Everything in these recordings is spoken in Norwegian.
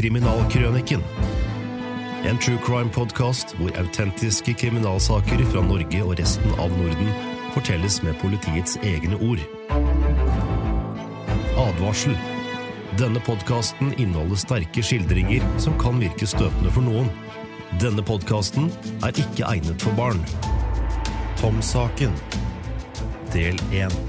Kriminalkrøniken. En true crime-podkast hvor autentiske kriminalsaker fra Norge og resten av Norden fortelles med politiets egne ord. Advarsel. Denne podkasten inneholder sterke skildringer som kan virke støtende for noen. Denne podkasten er ikke egnet for barn. Tom-saken. Del 1.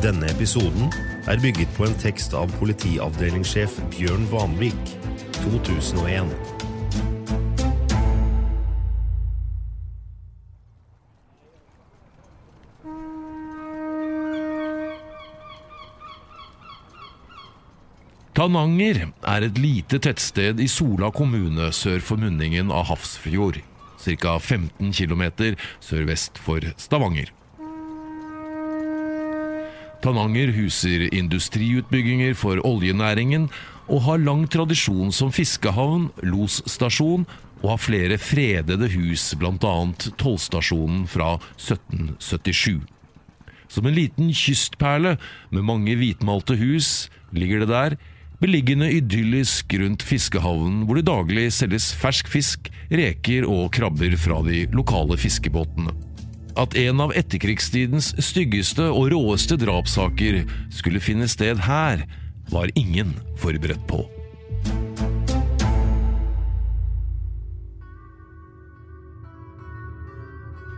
Denne episoden er bygget på en tekst av politiavdelingssjef Bjørn Vanvik, 2001. Tananger er et lite tettsted i Sola kommune sør for munningen av Hafrsfjord, ca. 15 km sørvest for Stavanger. Tananger huser industriutbygginger for oljenæringen og har lang tradisjon som fiskehavn, losstasjon og har flere fredede hus, bl.a. tollstasjonen fra 1777. Som en liten kystperle med mange hvitmalte hus ligger det der, beliggende idyllisk rundt fiskehavnen hvor det daglig selges fersk fisk, reker og krabber fra de lokale fiskebåtene. At en av etterkrigstidens styggeste og råeste drapssaker skulle finne sted her, var ingen forberedt på.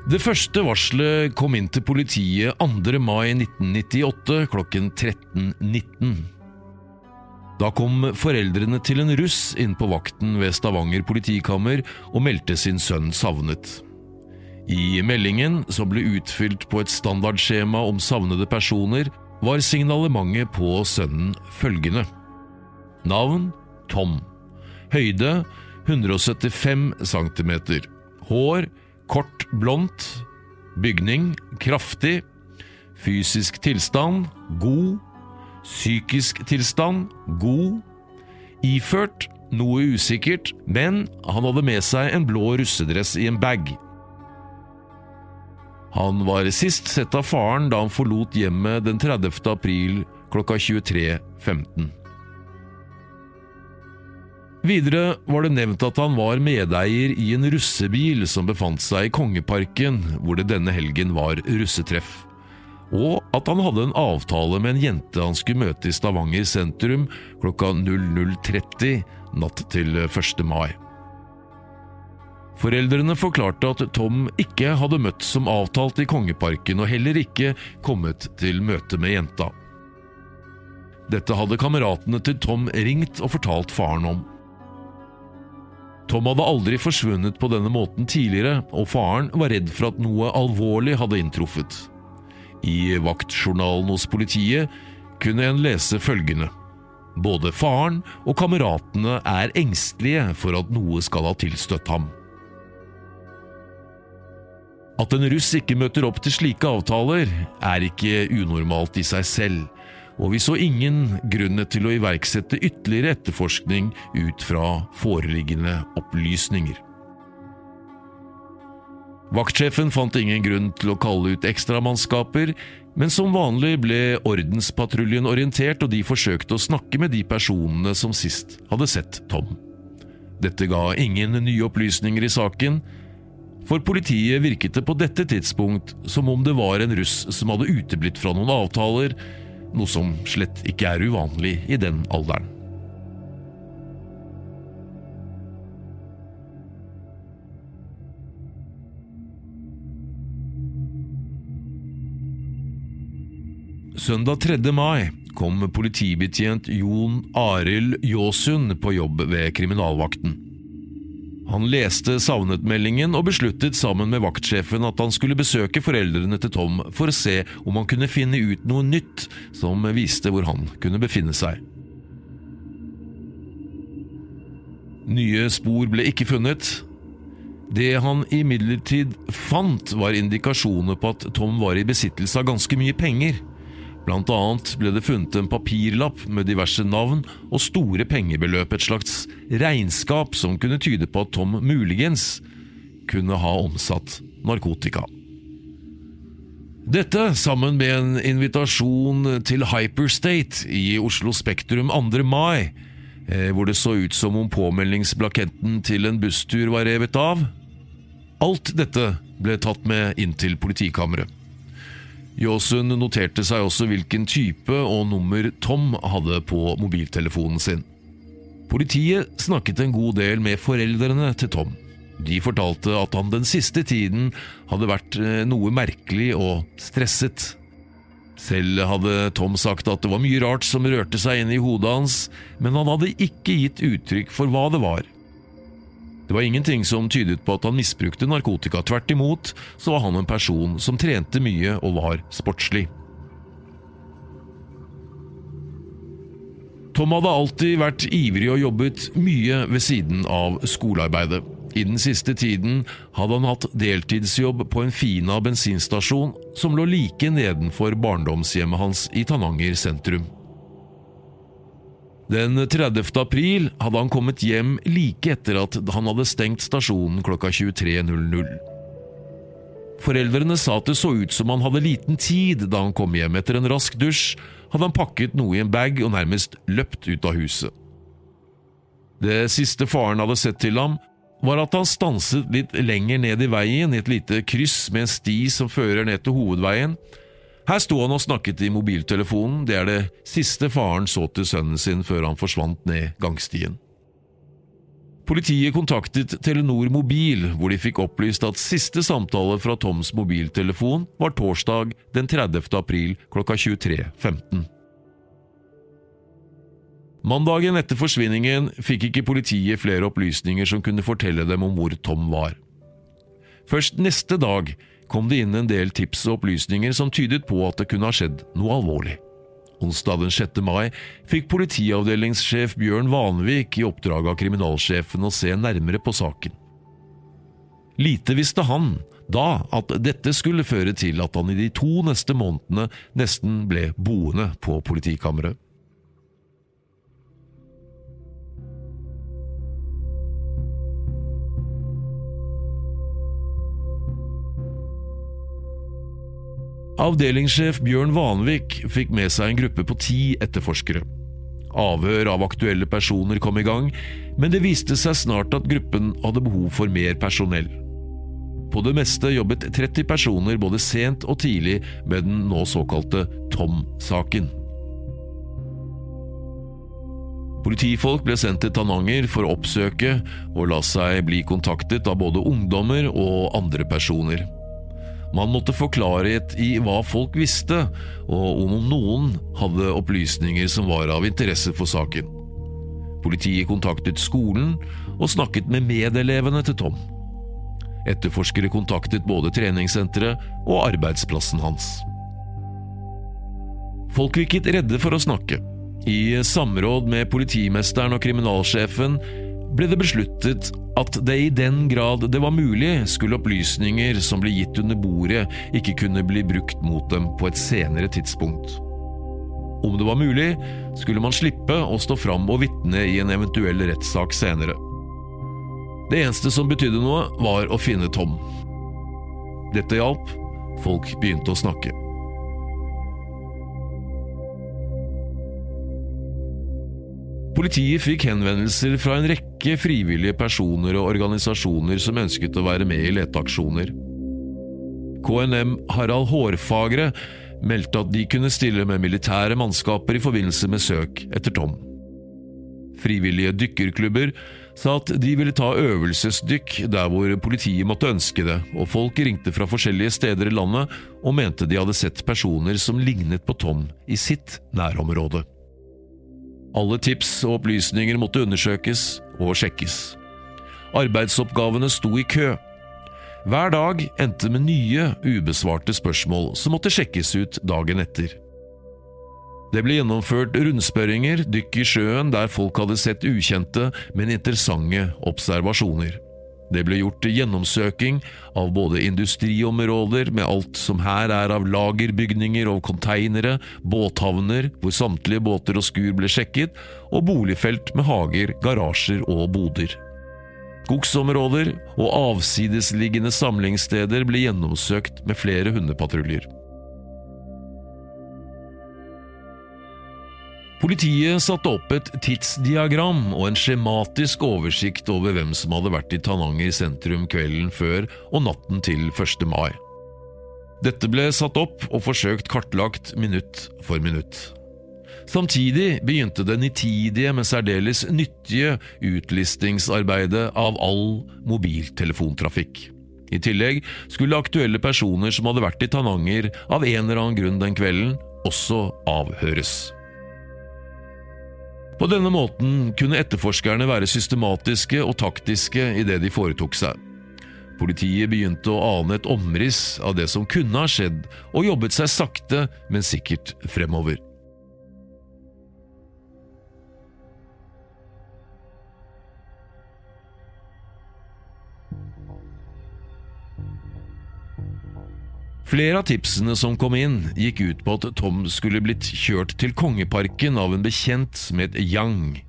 Det første varselet kom inn til politiet 2. mai 1998 klokken 13.19. Da kom foreldrene til en russ inn på vakten ved Stavanger politikammer og meldte sin sønn savnet. I meldingen, som ble utfylt på et standardskjema om savnede personer, var signalementet på sønnen følgende. Navn Tom. Høyde 175 cm. Hår kort blondt. Bygning kraftig. Fysisk tilstand god. Psykisk tilstand god. Iført noe usikkert, men han hadde med seg en blå russedress i en bag. Han var sist sett av faren da han forlot hjemmet den 30. april klokka 23.15. Videre var det nevnt at han var medeier i en russebil som befant seg i Kongeparken, hvor det denne helgen var russetreff, og at han hadde en avtale med en jente han skulle møte i Stavanger sentrum klokka 00.30 natt til 1. mai. Foreldrene forklarte at Tom ikke hadde møtt som avtalt i Kongeparken og heller ikke kommet til møte med jenta. Dette hadde kameratene til Tom ringt og fortalt faren om. Tom hadde aldri forsvunnet på denne måten tidligere, og faren var redd for at noe alvorlig hadde inntruffet. I vaktjournalen hos politiet kunne en lese følgende. Både faren og kameratene er engstelige for at noe skal ha tilstøtt ham. At en russ ikke møter opp til slike avtaler, er ikke unormalt i seg selv, og vi så ingen grunn til å iverksette ytterligere etterforskning ut fra foreliggende opplysninger. Vaktsjefen fant ingen grunn til å kalle ut ekstramannskaper, men som vanlig ble ordenspatruljen orientert, og de forsøkte å snakke med de personene som sist hadde sett Tom. Dette ga ingen nye opplysninger i saken, for politiet virket det på dette tidspunkt som om det var en russ som hadde uteblitt fra noen avtaler, noe som slett ikke er uvanlig i den alderen. Søndag 3. mai kom politibetjent Jon Arild Jåsund på jobb ved kriminalvakten. Han leste savnetmeldingen og besluttet sammen med vaktsjefen at han skulle besøke foreldrene til Tom for å se om han kunne finne ut noe nytt som viste hvor han kunne befinne seg. Nye spor ble ikke funnet. Det han imidlertid fant, var indikasjoner på at Tom var i besittelse av ganske mye penger. Blant annet ble det funnet en papirlapp med diverse navn og store pengebeløp, et slags regnskap som kunne tyde på at Tom muligens kunne ha omsatt narkotika. Dette, sammen med en invitasjon til Hyperstate i Oslo Spektrum 2. mai, eh, hvor det så ut som om påmeldingsblaketten til en busstur var revet av. Alt dette ble tatt med inn til politikammeret. Jåsund noterte seg også hvilken type og nummer Tom hadde på mobiltelefonen sin. Politiet snakket en god del med foreldrene til Tom. De fortalte at han den siste tiden hadde vært eh, noe merkelig og stresset. Selv hadde Tom sagt at det var mye rart som rørte seg inn i hodet hans, men han hadde ikke gitt uttrykk for hva det var. Det var ingenting som tydet på at han misbrukte narkotika. Tvert imot så var han en person som trente mye og var sportslig. Tom hadde alltid vært ivrig og jobbet mye ved siden av skolearbeidet. I den siste tiden hadde han hatt deltidsjobb på en Fina bensinstasjon som lå like nedenfor barndomshjemmet hans i Tananger sentrum. Den 30. april hadde han kommet hjem like etter at han hadde stengt stasjonen klokka 23.00. Foreldrene sa at det så ut som han hadde liten tid da han kom hjem. Etter en rask dusj hadde han pakket noe i en bag og nærmest løpt ut av huset. Det siste faren hadde sett til ham, var at han stanset litt lenger ned i veien i et lite kryss med en sti som fører ned til hovedveien, her sto han og snakket i mobiltelefonen, det er det siste faren så til sønnen sin før han forsvant ned gangstien. Politiet kontaktet Telenor Mobil, hvor de fikk opplyst at siste samtale fra Toms mobiltelefon var torsdag den 30. april klokka 23.15. Mandagen etter forsvinningen fikk ikke politiet flere opplysninger som kunne fortelle dem om hvor Tom var. Først neste dag kom det inn en del tips og opplysninger som tydet på at det kunne ha skjedd noe alvorlig. Onsdag den 6. mai fikk politiavdelingssjef Bjørn Vanvik i oppdrag av kriminalsjefen å se nærmere på saken. Lite visste han da at dette skulle føre til at han i de to neste månedene nesten ble boende på politikammeret. Avdelingssjef Bjørn Vanvik fikk med seg en gruppe på ti etterforskere. Avhør av aktuelle personer kom i gang, men det viste seg snart at gruppen hadde behov for mer personell. På det meste jobbet 30 personer både sent og tidlig med den nå såkalte Tom-saken. Politifolk ble sendt til Tananger for å oppsøke og la seg bli kontaktet av både ungdommer og andre personer. Man måtte få klarhet i hva folk visste, og om noen hadde opplysninger som var av interesse for saken. Politiet kontaktet skolen og snakket med medelevene til Tom. Etterforskere kontaktet både treningssenteret og arbeidsplassen hans. Folk virket redde for å snakke. I samråd med politimesteren og kriminalsjefen ble det besluttet at det i den grad det var mulig, skulle opplysninger som ble gitt under bordet, ikke kunne bli brukt mot dem på et senere tidspunkt. Om det var mulig, skulle man slippe å stå fram og vitne i en eventuell rettssak senere. Det eneste som betydde noe, var å finne Tom. Dette hjalp. Folk begynte å snakke. Politiet fikk henvendelser fra en rekke frivillige personer og organisasjoner som ønsket å være med i leteaksjoner. KNM Harald Hårfagre meldte at de kunne stille med militære mannskaper i forbindelse med søk etter Tom. Frivillige dykkerklubber sa at de ville ta øvelsesdykk der hvor politiet måtte ønske det, og folk ringte fra forskjellige steder i landet og mente de hadde sett personer som lignet på Tom i sitt nærområde. Alle tips og opplysninger måtte undersøkes og sjekkes. Arbeidsoppgavene sto i kø. Hver dag endte med nye, ubesvarte spørsmål som måtte sjekkes ut dagen etter. Det ble gjennomført rundspørringer, dykk i sjøen der folk hadde sett ukjente, men interessante observasjoner. Det ble gjort gjennomsøking av både industriområder med alt som her er av lagerbygninger og konteinere, båthavner hvor samtlige båter og skur ble sjekket, og boligfelt med hager, garasjer og boder. Skogsområder og avsidesliggende samlingssteder ble gjennomsøkt med flere hundepatruljer. Politiet satte opp et tidsdiagram og en skjematisk oversikt over hvem som hadde vært i Tananger sentrum kvelden før og natten til 1. mai. Dette ble satt opp og forsøkt kartlagt minutt for minutt. Samtidig begynte det nitidige, men særdeles nyttige utlistingsarbeidet av all mobiltelefontrafikk. I tillegg skulle aktuelle personer som hadde vært i Tananger av en eller annen grunn den kvelden, også avhøres. På denne måten kunne etterforskerne være systematiske og taktiske i det de foretok seg. Politiet begynte å ane et omriss av det som kunne ha skjedd, og jobbet seg sakte, men sikkert fremover. Flere av tipsene som kom inn, gikk ut på at Tom skulle blitt kjørt til Kongeparken av en bekjent som het Yang.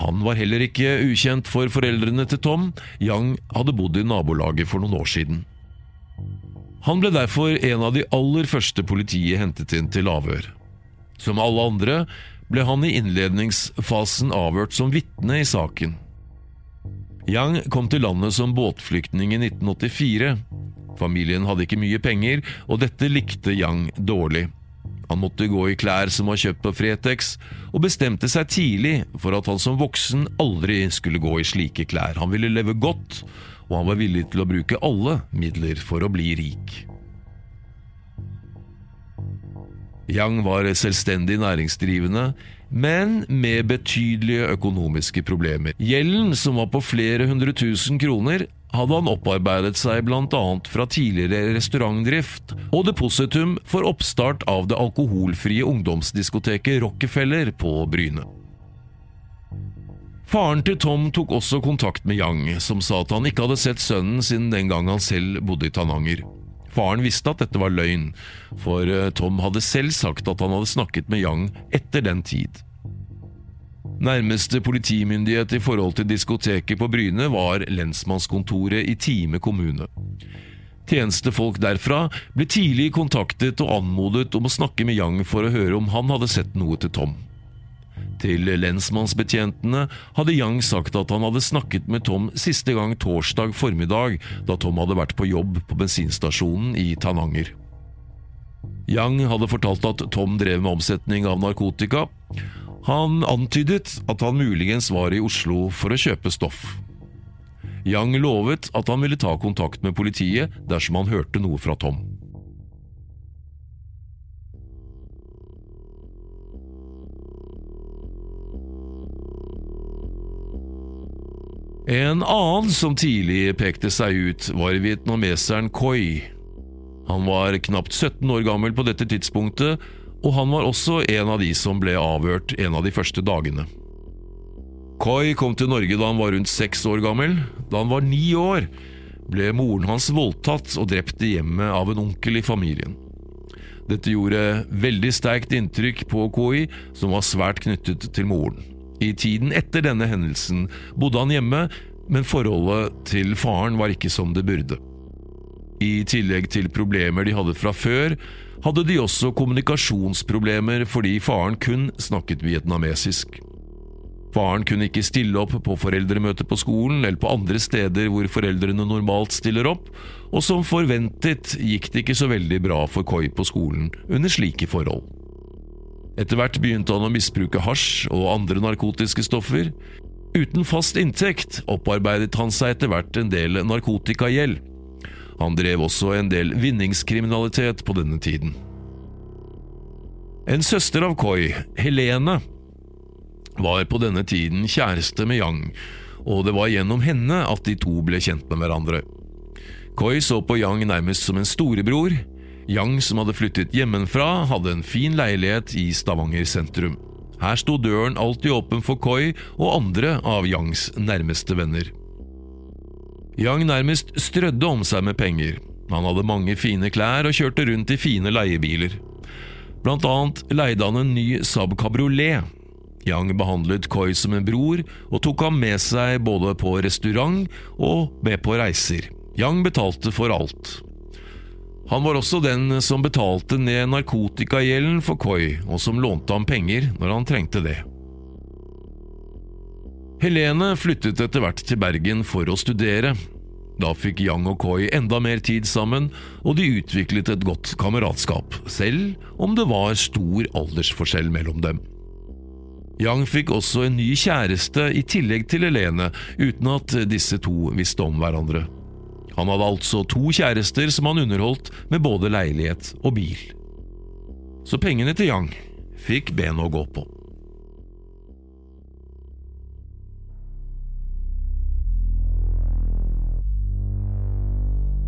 Han var heller ikke ukjent for foreldrene til Tom. Yang hadde bodd i nabolaget for noen år siden. Han ble derfor en av de aller første politiet hentet inn til avhør. Som alle andre ble han i innledningsfasen avhørt som vitne i saken. Yang kom til landet som båtflyktning i 1984. Familien hadde ikke mye penger, og dette likte Yang dårlig. Han måtte gå i klær som var kjøpt på Fretex, og bestemte seg tidlig for at han som voksen aldri skulle gå i slike klær. Han ville leve godt, og han var villig til å bruke alle midler for å bli rik. Yang var selvstendig næringsdrivende, men med betydelige økonomiske problemer. Gjelden, som var på flere hundre tusen kroner, hadde han opparbeidet seg bl.a. fra tidligere restaurantdrift og depositum for oppstart av det alkoholfrie ungdomsdiskoteket Rockefeller på Bryne. Faren til Tom tok også kontakt med Yang, som sa at han ikke hadde sett sønnen siden den gang han selv bodde i Tananger. Faren visste at dette var løgn, for eh, Tom hadde selv sagt at han hadde snakket med Yang etter den tid. Nærmeste politimyndighet i forhold til diskoteket på Bryne var lensmannskontoret i Time kommune. Tjenestefolk derfra ble tidlig kontaktet og anmodet om å snakke med Yang for å høre om han hadde sett noe til Tom. Til lensmannsbetjentene hadde Yang sagt at han hadde snakket med Tom siste gang torsdag formiddag, da Tom hadde vært på jobb på bensinstasjonen i Tananger. Yang hadde fortalt at Tom drev med omsetning av narkotika, han antydet at han muligens var i Oslo for å kjøpe stoff. Yang lovet at han ville ta kontakt med politiet dersom han hørte noe fra Tom. En annen som tidlig pekte seg ut, var vietnameseren Koi. Han var knapt 17 år gammel på dette tidspunktet og han var også en av de som ble avhørt en av de første dagene. Koi kom til Norge da han var rundt seks år gammel. Da han var ni år, ble moren hans voldtatt og drept i hjemmet av en onkel i familien. Dette gjorde veldig sterkt inntrykk på Koi, som var svært knyttet til moren. I tiden etter denne hendelsen bodde han hjemme, men forholdet til faren var ikke som det burde. I tillegg til problemer de hadde fra før, hadde de også kommunikasjonsproblemer fordi faren kun snakket vietnamesisk. Faren kunne ikke stille opp på foreldremøter på skolen eller på andre steder hvor foreldrene normalt stiller opp, og som forventet gikk det ikke så veldig bra for Koi på skolen under slike forhold. Etter hvert begynte han å misbruke hasj og andre narkotiske stoffer. Uten fast inntekt opparbeidet han seg etter hvert en del narkotikagjeld. Han drev også en del vinningskriminalitet på denne tiden. En søster av Koi, Helene, var på denne tiden kjæreste med Yang, og det var gjennom henne at de to ble kjent med hverandre. Koi så på Yang nærmest som en storebror. Yang, som hadde flyttet hjemmefra, hadde en fin leilighet i Stavanger sentrum. Her sto døren alltid åpen for Koi og andre av Yangs nærmeste venner. Yang nærmest strødde om seg med penger. Han hadde mange fine klær og kjørte rundt i fine leiebiler. Blant annet leide han en ny Saab kabriolet. Yang behandlet Koi som en bror og tok ham med seg både på restaurant og med på reiser. Yang betalte for alt. Han var også den som betalte ned narkotikagjelden for Koi, og som lånte ham penger når han trengte det. Helene flyttet etter hvert til Bergen for å studere. Da fikk Yang og Koi enda mer tid sammen, og de utviklet et godt kameratskap, selv om det var stor aldersforskjell mellom dem. Yang fikk også en ny kjæreste i tillegg til Helene, uten at disse to visste om hverandre. Han hadde altså to kjærester som han underholdt med både leilighet og bil. Så pengene til Yang fikk ben å gå på.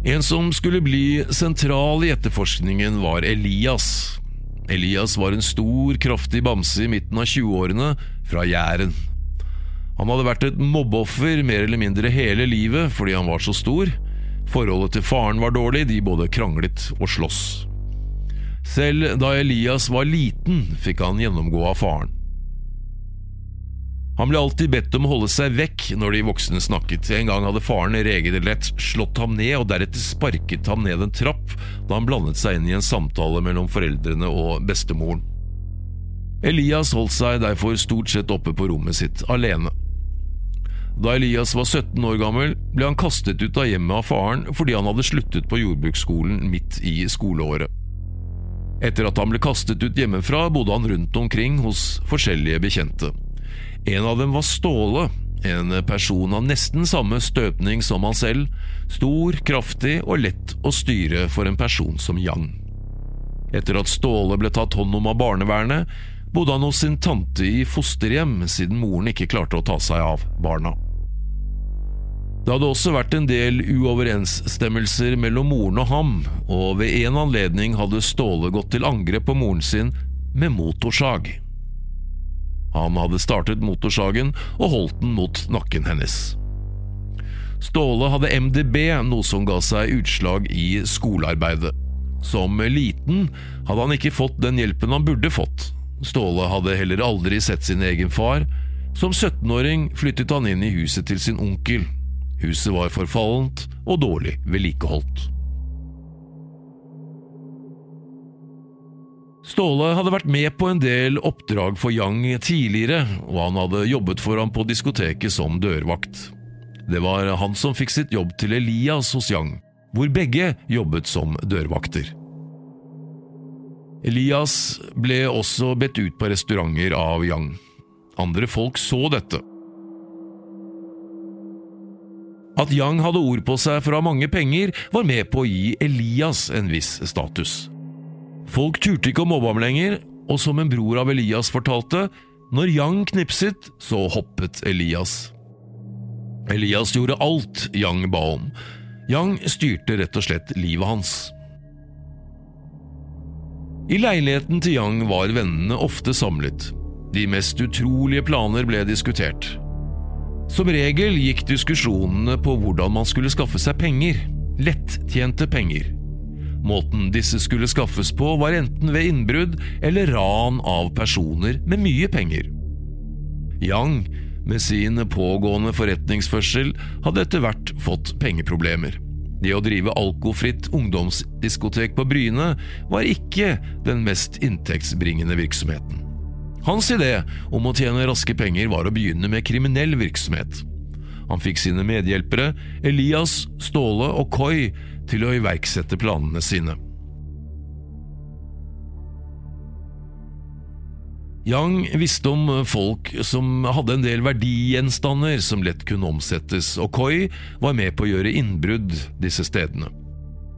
En som skulle bli sentral i etterforskningen, var Elias. Elias var en stor, kraftig bamse i midten av 20-årene fra Jæren. Han hadde vært et mobbeoffer mer eller mindre hele livet fordi han var så stor. Forholdet til faren var dårlig, de både kranglet og sloss. Selv da Elias var liten, fikk han gjennomgå av faren. Han ble alltid bedt om å holde seg vekk når de voksne snakket. En gang hadde faren regelrett slått ham ned og deretter sparket ham ned en trapp da han blandet seg inn i en samtale mellom foreldrene og bestemoren. Elias holdt seg derfor stort sett oppe på rommet sitt alene. Da Elias var 17 år gammel, ble han kastet ut av hjemmet av faren fordi han hadde sluttet på jordbruksskolen midt i skoleåret. Etter at han ble kastet ut hjemmefra, bodde han rundt omkring hos forskjellige bekjente. En av dem var Ståle, en person av nesten samme støpning som han selv, stor, kraftig og lett å styre for en person som Yang. Etter at Ståle ble tatt hånd om av barnevernet, bodde han hos sin tante i fosterhjem siden moren ikke klarte å ta seg av barna. Det hadde også vært en del uoverensstemmelser mellom moren og ham, og ved en anledning hadde Ståle gått til angrep på moren sin med motorsag. Han hadde startet motorsagen og holdt den mot nakken hennes. Ståle hadde MDB, noe som ga seg utslag i skolearbeidet. Som liten hadde han ikke fått den hjelpen han burde fått. Ståle hadde heller aldri sett sin egen far. Som 17-åring flyttet han inn i huset til sin onkel. Huset var forfallent og dårlig vedlikeholdt. Ståle hadde vært med på en del oppdrag for Yang tidligere, og han hadde jobbet for ham på diskoteket som dørvakt. Det var han som fikk sitt jobb til Elias hos Yang, hvor begge jobbet som dørvakter. Elias ble også bedt ut på restauranter av Yang. Andre folk så dette. At Yang hadde ord på seg for å ha mange penger, var med på å gi Elias en viss status. Folk turte ikke å mobbe ham lenger, og som en bror av Elias fortalte, når Yang knipset, så hoppet Elias. Elias gjorde alt Yang ba om. Yang styrte rett og slett livet hans. I leiligheten til Yang var vennene ofte samlet. De mest utrolige planer ble diskutert. Som regel gikk diskusjonene på hvordan man skulle skaffe seg penger. Lettjente penger. Måten disse skulle skaffes på, var enten ved innbrudd eller ran av personer med mye penger. Yang, med sin pågående forretningsførsel, hadde etter hvert fått pengeproblemer. Det å drive alkofritt ungdomsdiskotek på Bryne var ikke den mest inntektsbringende virksomheten. Hans idé om å tjene raske penger var å begynne med kriminell virksomhet. Han fikk sine medhjelpere, Elias, Ståle og Koi, til å iverksette planene sine. Yang visste om folk som hadde en del verdigjenstander som lett kunne omsettes, og Koi var med på å gjøre innbrudd disse stedene.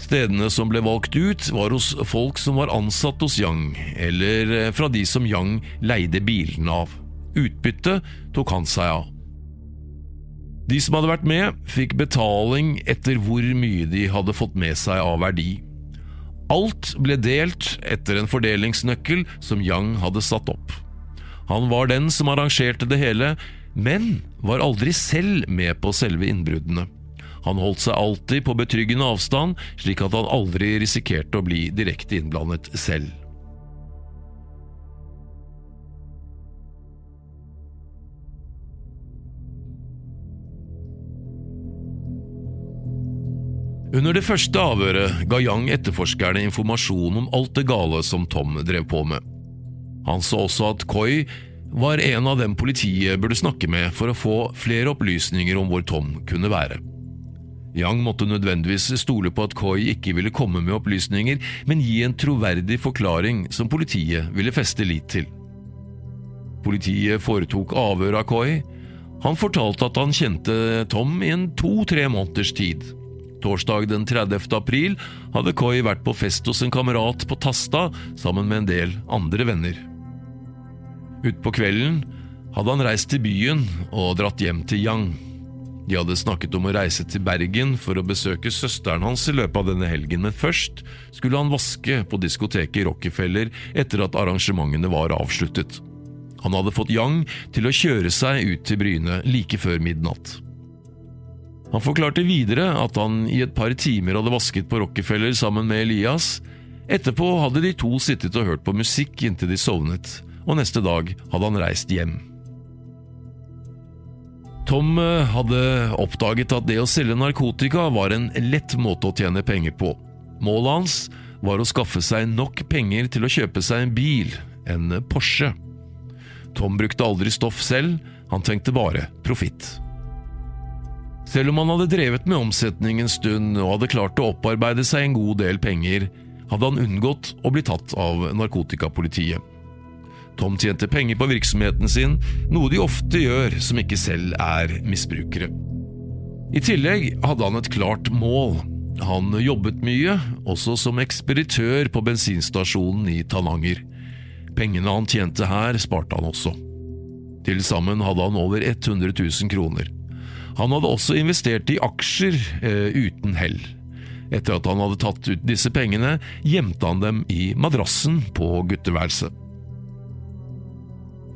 Stedene som ble valgt ut, var hos folk som var ansatt hos Yang, eller fra de som Yang leide bilene av. Utbyttet tok han seg av. De som hadde vært med, fikk betaling etter hvor mye de hadde fått med seg av verdi. Alt ble delt etter en fordelingsnøkkel som Yang hadde satt opp. Han var den som arrangerte det hele, men var aldri selv med på selve innbruddene. Han holdt seg alltid på betryggende avstand, slik at han aldri risikerte å bli direkte innblandet selv. Under det første avhøret ga Yang etterforskerne informasjon om alt det gale som Tom drev på med. Han så også at Koi var en av dem politiet burde snakke med for å få flere opplysninger om hvor Tom kunne være. Yang måtte nødvendigvis stole på at Koi ikke ville komme med opplysninger, men gi en troverdig forklaring som politiet ville feste lit til. Politiet foretok avhør av Koi. Han fortalte at han kjente Tom i en to–tre måneders tid. Torsdag den 30. april hadde Koi vært på fest hos en kamerat på Tasta sammen med en del andre venner. Utpå kvelden hadde han reist til byen og dratt hjem til Yang. De hadde snakket om å reise til Bergen for å besøke søsteren hans i løpet av denne helgen, men først skulle han vaske på diskoteket Rockefeller etter at arrangementene var avsluttet. Han hadde fått Yang til å kjøre seg ut til Bryne like før midnatt. Han forklarte videre at han i et par timer hadde vasket på Rockefeller sammen med Elias. Etterpå hadde de to sittet og hørt på musikk inntil de sovnet, og neste dag hadde han reist hjem. Tom eh, hadde oppdaget at det å selge narkotika var en lett måte å tjene penger på. Målet hans var å skaffe seg nok penger til å kjøpe seg en bil, en Porsche. Tom brukte aldri stoff selv, han tenkte bare profitt. Selv om han hadde drevet med omsetning en stund og hadde klart å opparbeide seg en god del penger, hadde han unngått å bli tatt av narkotikapolitiet. Tom tjente penger på virksomheten sin, noe de ofte gjør som ikke selv er misbrukere. I tillegg hadde han et klart mål. Han jobbet mye, også som ekspeditør på bensinstasjonen i Tananger. Pengene han tjente her, sparte han også. Til sammen hadde han over 100 000 kroner. Han hadde også investert i aksjer eh, uten hell. Etter at han hadde tatt ut disse pengene, gjemte han dem i madrassen på gutteværelset.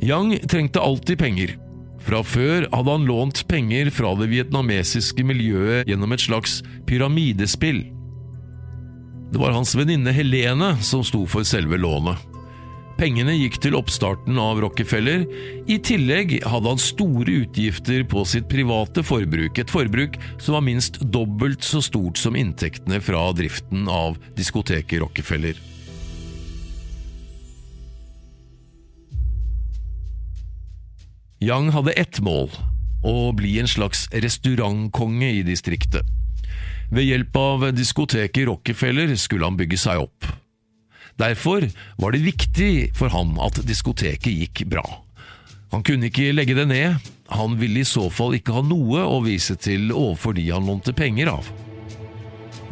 Yang trengte alltid penger. Fra før hadde han lånt penger fra det vietnamesiske miljøet gjennom et slags pyramidespill. Det var hans venninne Helene som sto for selve lånet. Pengene gikk til oppstarten av Rockefeller. I tillegg hadde han store utgifter på sitt private forbruk, et forbruk som var minst dobbelt så stort som inntektene fra driften av diskoteket Rockefeller. Yang hadde ett mål å bli en slags restaurantkonge i distriktet. Ved hjelp av diskoteket Rockefeller skulle han bygge seg opp. Derfor var det viktig for han at diskoteket gikk bra. Han kunne ikke legge det ned, han ville i så fall ikke ha noe å vise til overfor de han lånte penger av.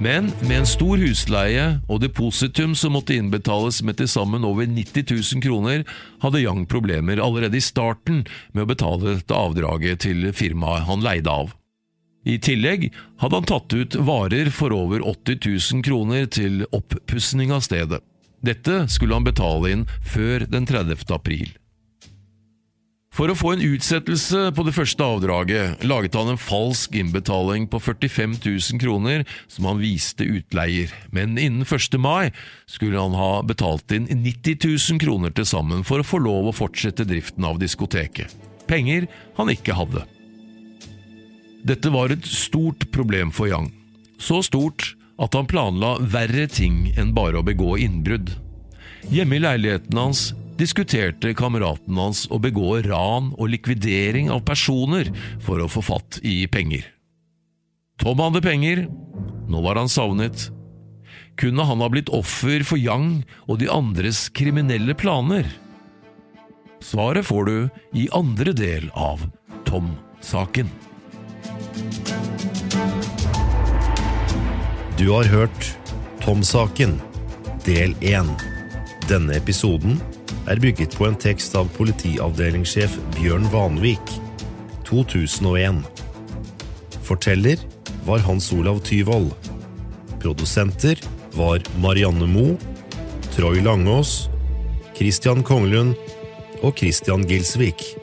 Men med en stor husleie og depositum som måtte innbetales med til sammen over 90 000 kroner, hadde Yang problemer allerede i starten med å betale dette avdraget til firmaet han leide av. I tillegg hadde han tatt ut varer for over 80 000 kroner til oppussing av stedet. Dette skulle han betale inn før den 30. april. For å få en utsettelse på det første avdraget laget han en falsk innbetaling på 45 000 kroner som han viste utleier, men innen 1. mai skulle han ha betalt inn 90 000 kroner til sammen for å få lov å fortsette driften av diskoteket. Penger han ikke hadde. Dette var et stort problem for Yang. Så stort at han planla verre ting enn bare å begå innbrudd. Hjemme i leiligheten hans diskuterte kameraten hans å begå ran og likvidering av personer for å få fatt i penger. Tom hadde penger, nå var han savnet. Kunne han ha blitt offer for Yang og de andres kriminelle planer? Svaret får du i andre del av Tom-saken. Du har hørt Tom-saken, del 1. Denne episoden er bygget på en tekst av politiavdelingssjef Bjørn Vanvik, 2001. Forteller var Hans Olav Tyvold. Produsenter var Marianne Moe, Troy Langås, Christian Konglund og Christian Gilsvik.